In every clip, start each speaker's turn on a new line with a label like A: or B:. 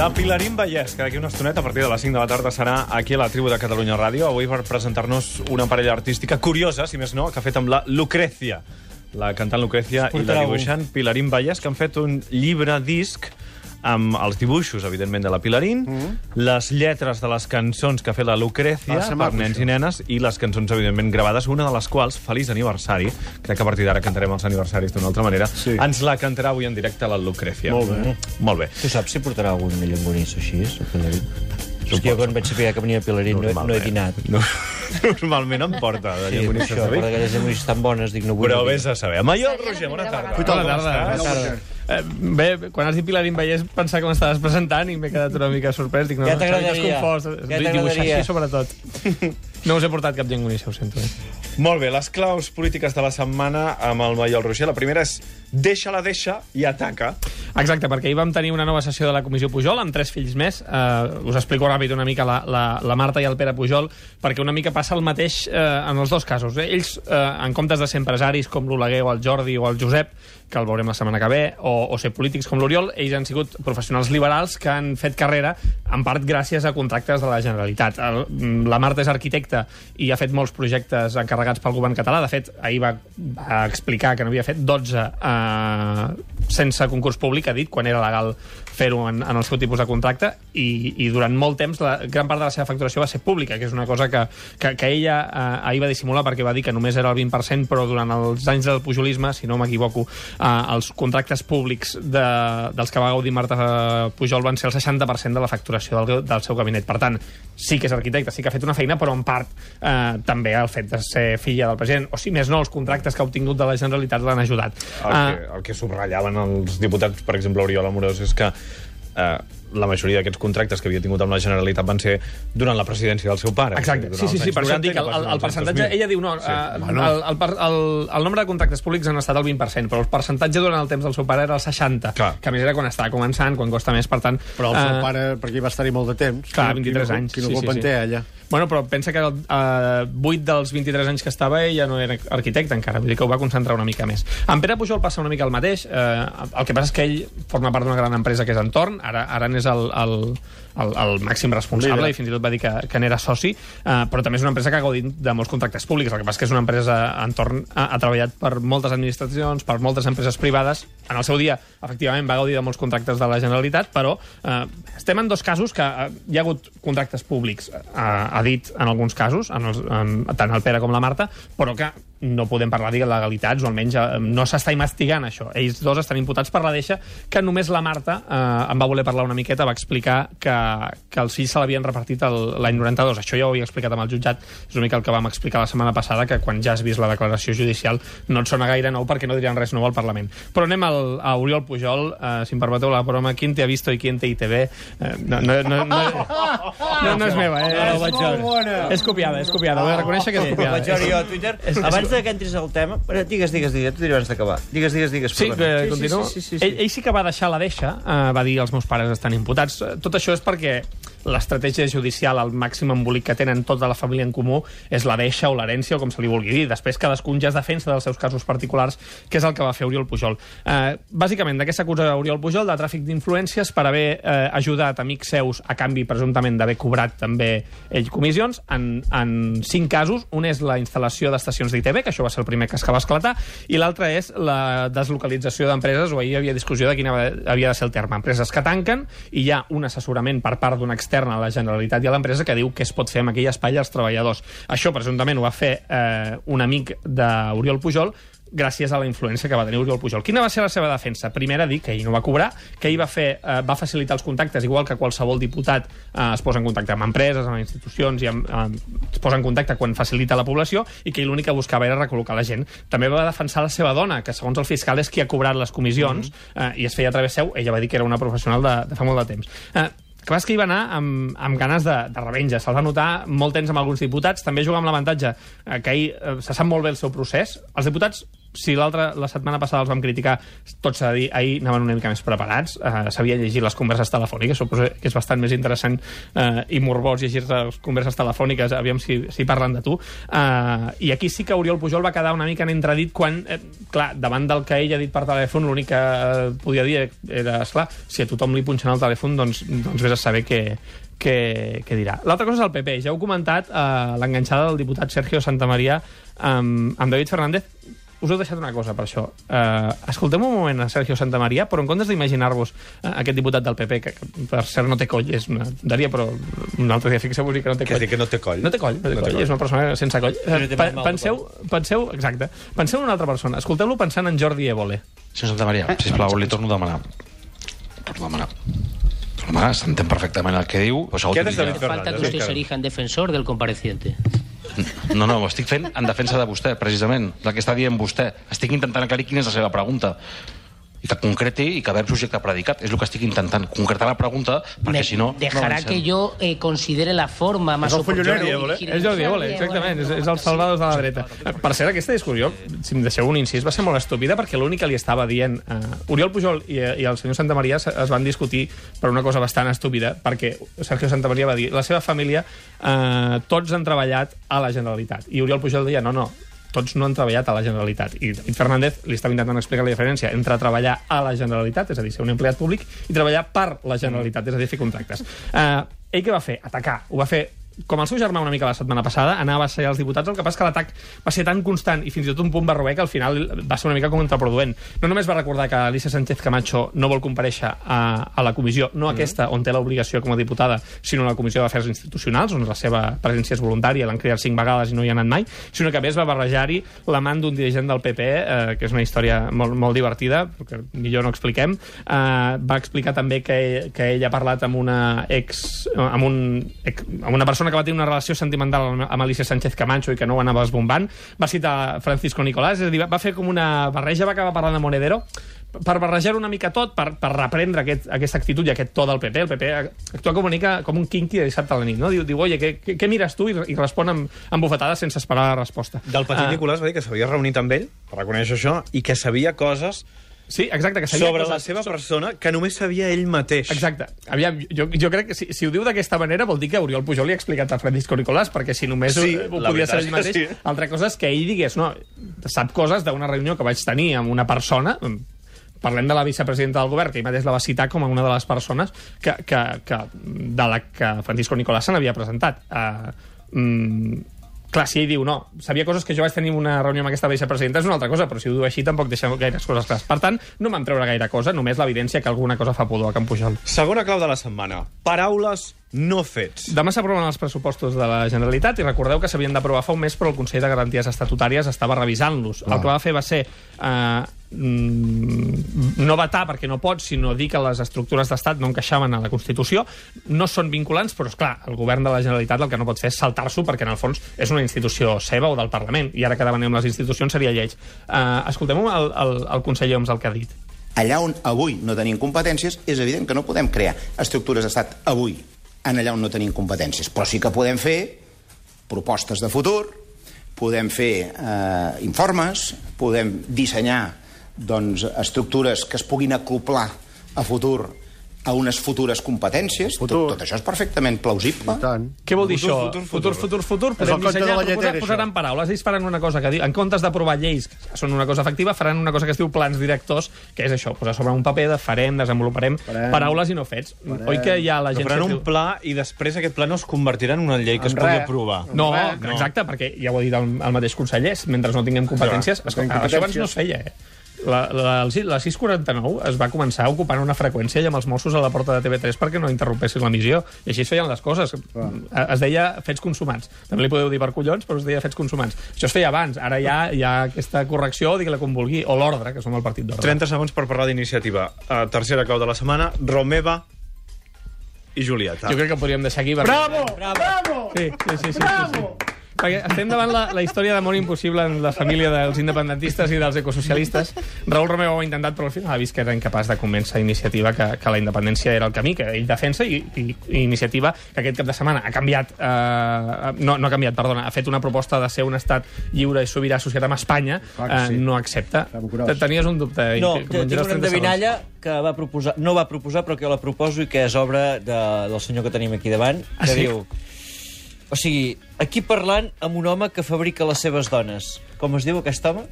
A: La Pilarín Vallès, que d'aquí una estoneta, a partir de les 5 de la tarda, serà aquí a la tribu de Catalunya Ràdio, avui per presentar-nos una parella artística curiosa, si més no, que ha fet amb la Lucrecia, la cantant Lucrecia i la dibuixant Pilarín Vallès, que han fet un llibre-disc amb els dibuixos, evidentment, de la Pilarín, les lletres de les cançons que ha fet la Lucrecia
B: Ah,
A: per nens i nenes i les cançons, evidentment, gravades, una de les quals, Feliç aniversari, crec que a partir d'ara cantarem els aniversaris d'una altra manera,
B: Sí.
A: ens la cantarà avui en directe la Lucrecia.
B: Molt bé.
A: Molt bé.
C: Tu saps si portarà algun llonganís o així, el Pilarín? És que jo quan vaig saber que venia Pilarín no, no he dinat.
A: No, normalment em porta de
C: Sí, per
A: llonganisses
C: això, per aquelles llonganisses tan bones, dic, no vull...
A: Però
C: no
A: vés a saber. Maiol Roger, bona tarda.
B: Cuita
D: Bona tarda.
B: Bona
D: Bona
B: tarda.
D: Eh, bé, quan has dit Pilarín Vallès pensava que m'estaves presentant i m'he quedat una mica sorprès. Dic, no,
C: Ja t'agradaria. Ja
D: Dibuixar
C: t'agradaria.
D: així, sobretot. No us he portat cap llengonissa, ho sento. Eh?
A: Molt bé, les claus polítiques de la setmana amb el Maiol Roger. La primera és deixa-la, deixa i ataca.
D: Exacte, perquè ahir vam tenir una nova sessió de la Comissió Pujol amb tres fills més. Uh, us explico ràpid una mica la, la, la Marta i el Pere Pujol, perquè una mica passa el mateix uh, en els dos casos. Eh? Ells, uh, en comptes de ser empresaris com l'Oleguer o el Jordi o el Josep, que el veurem la setmana que ve, o, o ser polítics com l'Oriol, ells han sigut professionals liberals que han fet carrera, en part gràcies a contractes de la Generalitat. El, la Marta és arquitecta i ha fet molts projectes encarregats pel govern català. De fet, ahir va, va explicar que n'havia fet 12 eh, sense concurs públic, ha dit, quan era legal fer-ho en, en el seu tipus de contracte, i, i durant molt temps la gran part de la seva facturació va ser pública, que és una cosa que, que, que ella eh, ahir va dissimular perquè va dir que només era el 20%, però durant els anys del pujolisme, si no m'equivoco, eh, els contractes públics de, dels que va gaudir Marta Pujol van ser el 60% de la facturació del, del seu gabinet. Per tant, sí que és arquitecte, sí que ha fet una feina, però en part eh, també el fet de ser filla del president, o si més no, els contractes que ha obtingut de la Generalitat l'han ajudat.
A: El, que, el que subratllaven els diputats, per exemple, Oriol Amorós, és que eh, la majoria d'aquests contractes que havia tingut amb la Generalitat van ser durant la presidència del seu pare.
D: Exacte, sí, sí, sí, per això
A: 90
D: et dic, el, el, el percentatge,
A: anys 2000.
D: ella diu, no,
A: Sí.
D: eh,
B: Bueno.
D: el, el, el, el nombre de contractes públics han estat el 20%, però el percentatge durant el temps del seu pare era el 60%,
A: Clar.
D: que a més era quan estava començant, quan costa més, per tant...
B: Però el seu
D: eh,
B: pare, perquè hi va estar-hi molt de temps...
D: Clar,
B: quina-
D: 23
B: quina-
D: anys,
B: Quina
D: sí,
B: culpa
D: sí,
B: en
D: sí.
B: té, ella?
D: Bueno, però pensa que eh, 8 dels 23 anys que estava ell ja no era arquitecte encara, vull dir que ho va concentrar una mica més. En Pere Pujol passa una mica el mateix, eh, el que passa és que ell forma part d'una gran empresa que és Entorn, ara, ara n'és el, el, el, el màxim responsable
B: Líder.
D: i fins i tot va dir que, que n'era soci, eh, però també és una empresa que ha gaudit de molts contractes públics, el que passa és que és una empresa Entorn ha, ha treballat per moltes administracions, per moltes empreses privades, en el seu dia, efectivament, va gaudir de molts contractes de la Generalitat, però eh, estem en dos casos que eh, hi ha hagut contractes públics, eh, ha dit en alguns casos, en els, en, tant el Pere com la Marta, però que no podem parlar d'il·legalitats, o almenys eh, no s'està investigant això. Ells dos estan imputats per la deixa, que només la Marta eh, em va voler parlar una miqueta, va explicar que, que els fills se l'havien repartit el- l'any 92. Això ja ho havia explicat amb el jutjat, és una mica el que vam explicar la setmana passada, que quan ja has vist la declaració judicial no et sona gaire nou perquè no diran res nou al Parlament. Però anem al, a Oriol Pujol, eh, si em permeteu la broma, qui te ha visto i qui te ITV? Eh, no, no, no, no, no, no és meva, eh?
C: No, veure. bona.
D: És copiada, és copiada, ho he de reconèixer que és copiada.
C: Vaig veure jo a Twitter.
D: És- és-
C: Abans de que entris al tema... Però Digues, digues, digues. Tu diré abans d'acabar. Digues, digues, digues.
D: Sí, que continuo.
C: Sí, sí, sí, sí,
D: Ell, ell sí que va deixar la deixa, eh, va dir els meus pares estan imputats. Tot això és perquè l'estratègia judicial, el màxim embolic que tenen tota la família en comú, és la deixa o l'herència, o com se li vulgui dir. Després cadascun ja es defensa dels seus casos particulars, que és el que va fer Oriol Pujol. Eh, bàsicament, de què s'acusa Oriol Pujol? De tràfic d'influències per haver eh, ajudat amics seus a canvi, presumptament, d'haver cobrat també ell comissions en, en cinc casos. Un és la instal·lació d'estacions d'ITV, que això va ser el primer cas que va esclatar, i l'altre és la deslocalització d'empreses, o ahir hi havia discussió de quina havia de ser el terme. Empreses que tanquen i hi ha un assessorament per part d'un extern a la Generalitat i a l'empresa que diu què es pot fer amb aquell espai als treballadors. Això, presumptament, ho va fer eh, un amic d'Oriol Pujol, gràcies a la influència que va tenir Oriol Pujol. Quina va ser la seva defensa? Primera, dir que ell no va cobrar, que ell va, fer, eh, va facilitar els contactes, igual que qualsevol diputat eh, es posa en contacte amb empreses, amb institucions, i amb, eh, es posa en contacte quan facilita la població, i que ell l'únic que buscava era recol·locar la gent. També va defensar la seva dona, que segons el fiscal és qui ha cobrat les comissions, eh, i es feia a través seu, ella va dir que era una professional de, de fa molt de temps. Eh, que és que hi va anar amb, amb ganes de, de revenja. Se'l va notar molt temps amb alguns diputats. També juga amb l'avantatge eh, que ell eh, se sap molt bé el seu procés. Els diputats si l'altra, la setmana passada els vam criticar, tots s'ha de dir, ahir anaven una mica més preparats, uh, sabien llegir les converses telefòniques, suposo que és bastant més interessant uh, i morbós llegir les converses telefòniques, aviam si, si parlen de tu. Uh, I aquí sí que Oriol Pujol va quedar una mica en entredit quan, eh, clar, davant del que ell ha dit per telèfon, l'únic que eh, podia dir era, esclar, si a tothom li punxen el telèfon, doncs, doncs vés a saber què, què, què dirà. L'altra cosa és el PP. Ja heu comentat uh, l'enganxada del diputat Sergio Santamaría amb, amb David Fernández us heu deixat una cosa per això. Uh, escoltem un moment a Sergio Santamaría, però en comptes d'imaginar-vos uh, aquest diputat del PP, que, que per cert no té coll, és una daria, però un altre dia fixeu-vos que no té
A: Que
D: coll.
A: dir que no té coll.
D: No té coll, no té,
A: No té
D: coll,
A: coll.
D: és una persona sense coll.
C: no
D: Eh,
C: de
D: penseu, penseu, exacte, penseu en una altra persona. Escolteu-lo pensant en Jordi Évole.
B: Senyor Santa Maria, sisplau, li torno a demanar. Torno a demanar. Torno a demanar, s'entén perfectament el que diu.
A: David
E: Falta que usted se erija en defensor del compareciente.
B: No, no, ho estic fent en defensa de vostè, precisament, del que està dient vostè. Estic intentant aclarir quina és la seva pregunta i que concreti i que verb subjecte predicat. És el que estic intentant, concretar la pregunta, perquè
E: Me
B: si no...
E: dejará
B: no
E: que yo eh, considere la forma más
A: el
E: oportuna
A: follonero,
E: de
A: Évole.
E: dirigir
D: És Jordi Évole, exactament, és, és el Salvador de la dreta. Eh, Per cert, aquesta discussió, si em deixeu un incís, va ser molt estúpida perquè l'únic que li estava dient uh, Oriol Pujol i, i el senyor Santa Maria es, van discutir per una cosa bastant estúpida, perquè Sergio Santa Maria va dir la seva família, uh, tots han treballat a la Generalitat. I Oriol Pujol deia, no, no, tots no han treballat a la Generalitat. I David Fernández li estava intentant explicar la diferència entre treballar a la Generalitat, és a dir, ser un empleat públic, i treballar per la Generalitat, és a dir, fer contractes. Uh, ell què va fer? Atacar. Ho va fer com el seu germà una mica la setmana passada, anava a ser als diputats, el que passa que l'atac va ser tan constant i fins i tot un punt barroer que al final va ser una mica contraproduent. No només va recordar que Alicia Sánchez Camacho no vol compareixer a, a la comissió, no aquesta on té l'obligació com a diputada, sinó a la Comissió d'Afers Institucionals, on la seva presència és voluntària, l'han cridat cinc vegades i no hi ha anat mai, sinó que a més va barrejar-hi l'amant d'un dirigent del PP, eh, que és una història molt, molt divertida, que millor no expliquem. Eh, va explicar també que, que ell ha parlat amb una ex... amb, un, ex, amb una persona que va tenir una relació sentimental amb- Alicia Sánchez Camacho i que no ho anava esbombant. Va citar Francisco Nicolás, és a dir, va- fer com una barreja, va acabar parlant de Monedero, per barrejar una mica tot, per, per reprendre aquest, aquesta actitud i aquest to del PP. El PP actua com mica com un quinqui de dissabte a la nit, no? Diu, diu oye, què, què, mires tu? I, i respon amb, amb bufetades sense esperar la resposta.
A: Del petit
D: Ah,
A: Nicolàs va dir que s'havia reunit amb ell per reconèixer això i que sabia coses
D: Sí, exacte, que sabia
A: sobre
D: coses-
A: la seva persona que només sabia ell mateix.
D: Exacte. Aviam, jo, jo crec que si, si ho diu d'aquesta manera vol dir que Oriol Pujol li ha explicat a Francisco Nicolàs, perquè si només
A: Sí,
D: ho, ho podia ser ell mateix,
A: sí.
D: altra cosa és que ell digués, no, sap coses d'una reunió que vaig tenir amb una persona, parlem de la vicepresidenta del govern, que ell mateix la va citar com a una de les persones que, que, que, de la que Francisco Nicolàs se n'havia presentat. Uh, mm, clar, si ell diu no, sabia coses que jo vaig tenir una reunió amb aquesta vicepresidenta és una altra cosa, però si ho diu així tampoc deixa gaires coses clares. Per tant, no vam treure gaire cosa, només l'evidència que alguna cosa fa pudor a Can Pujol.
A: Segona clau de la setmana. Paraules, no fets.
D: Demà s'aproven els pressupostos de la Generalitat i recordeu que s'havien d'aprovar fa un mes però el Consell de Garanties Estatutàries estava revisant-los. El que va fer va ser eh, no vetar perquè no pot, sinó dir que les estructures d'estat no encaixaven a la Constitució. No són vinculants, però, és clar el govern de la Generalitat el que no pot fer és saltar-s'ho perquè, en el fons, és una institució seva o del Parlament, i ara que demanem les institucions seria lleig. Eh, escoltem el, el, el conseller Homs el que ha dit.
F: allà on avui no tenim competències, és evident que no podem crear estructures d'estat avui en allà on no tenim competències. Però sí que podem fer propostes de futur, podem fer eh, informes, podem dissenyar doncs, estructures que es puguin acoplar a futur a unes futures competències.
G: Futur.
F: Tot, tot això és perfectament plausible.
G: I tant.
D: Què vol dir
A: Futur,
D: això?
A: futur,
D: futur,
A: futur.
D: futur, futur. Podem
G: de
D: dissenyar,
G: la
D: proposar,
G: lletera,
D: posaran paraules. Ells faran una cosa que diu, en comptes d'aprovar lleis, que són una cosa efectiva, faran una cosa que es diu plans directors, que és això, posar sobre un paper de farem, desenvoluparem,
G: Farem.
D: paraules i no fets. Oi que hi ha la gent
A: faran un
D: diu...
A: pla i després aquest pla no es convertirà en una llei que es
G: En
A: pugui
G: res.
A: aprovar.
D: No,
G: Res.
D: exacte, perquè ja ho ha dit el, el mateix conseller, mentre no tinguem competències...
G: no
D: Escolta,
G: tenim
D: això abans no es
G: competències.
D: feia, eh? La, la, la 649 es va començar ocupant una freqüència i amb els Mossos a la porta de TV3 perquè no interrompessin l'emissió. I així es feien les coses. Es deia fets consumats. També li podeu dir per collons, però es deia fets consumats. Això es feia abans. Ara ja hi ha aquesta correcció, digui-la com vulgui, o l'ordre, que som el partit d'ordre.
A: 30 segons per parlar d'iniciativa. Uh, tercera clau de la setmana, Romeva i Julieta.
D: Jo crec que podríem deixar aquí... perquè-
G: Bravo! Bravo!
D: Sí, sí, sí. sí, sí, sí. Perquè estem davant la, la història d'amor impossible en la família dels independentistes i dels ecosocialistes. Raül Romeu ho ha intentat, però al final ha vist que era incapaç de convèncer Iniciativa que, que la independència era el camí, que ell defensa, i, i, i Iniciativa, que aquest cap de setmana ha canviat, eh, no, no ha canviat, perdona, ha fet una proposta de ser un estat lliure i sobirà associat amb Espanya, eh, no accepta. Tenies un dubte.
C: No, tinc una
D: 30 segons.
C: endevinalla que va proposar, no va proposar, però que jo la proposo i que és obra de, del senyor que tenim aquí davant,
D: Ah,
C: que
D: sí?
C: diu... O sigui, aquí parlant amb un home que fabrica les seves dones. Com es diu aquest home?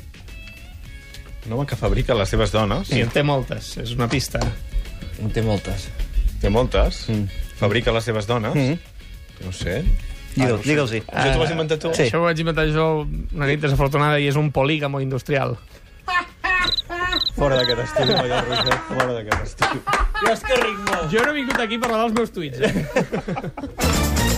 A: Un home que fabrica les seves dones.
D: Sí, en té moltes, és una pista.
C: En té moltes.
A: Té moltes. Fabrica les seves dones. No sé.
C: Digue'ls, digue'ls-hi.
A: Això t'ho has inventat tu?
C: Sí.
D: Això ho vaig inventar jo una nit desafortunada i és un polígamo industrial.
A: Fora d'aquest estudi, Maria Roger. Fora d'aquest estudi.
C: Jo és que ric molt.
D: Jo no he vingut aquí a parlar dels meus tuits. Eh?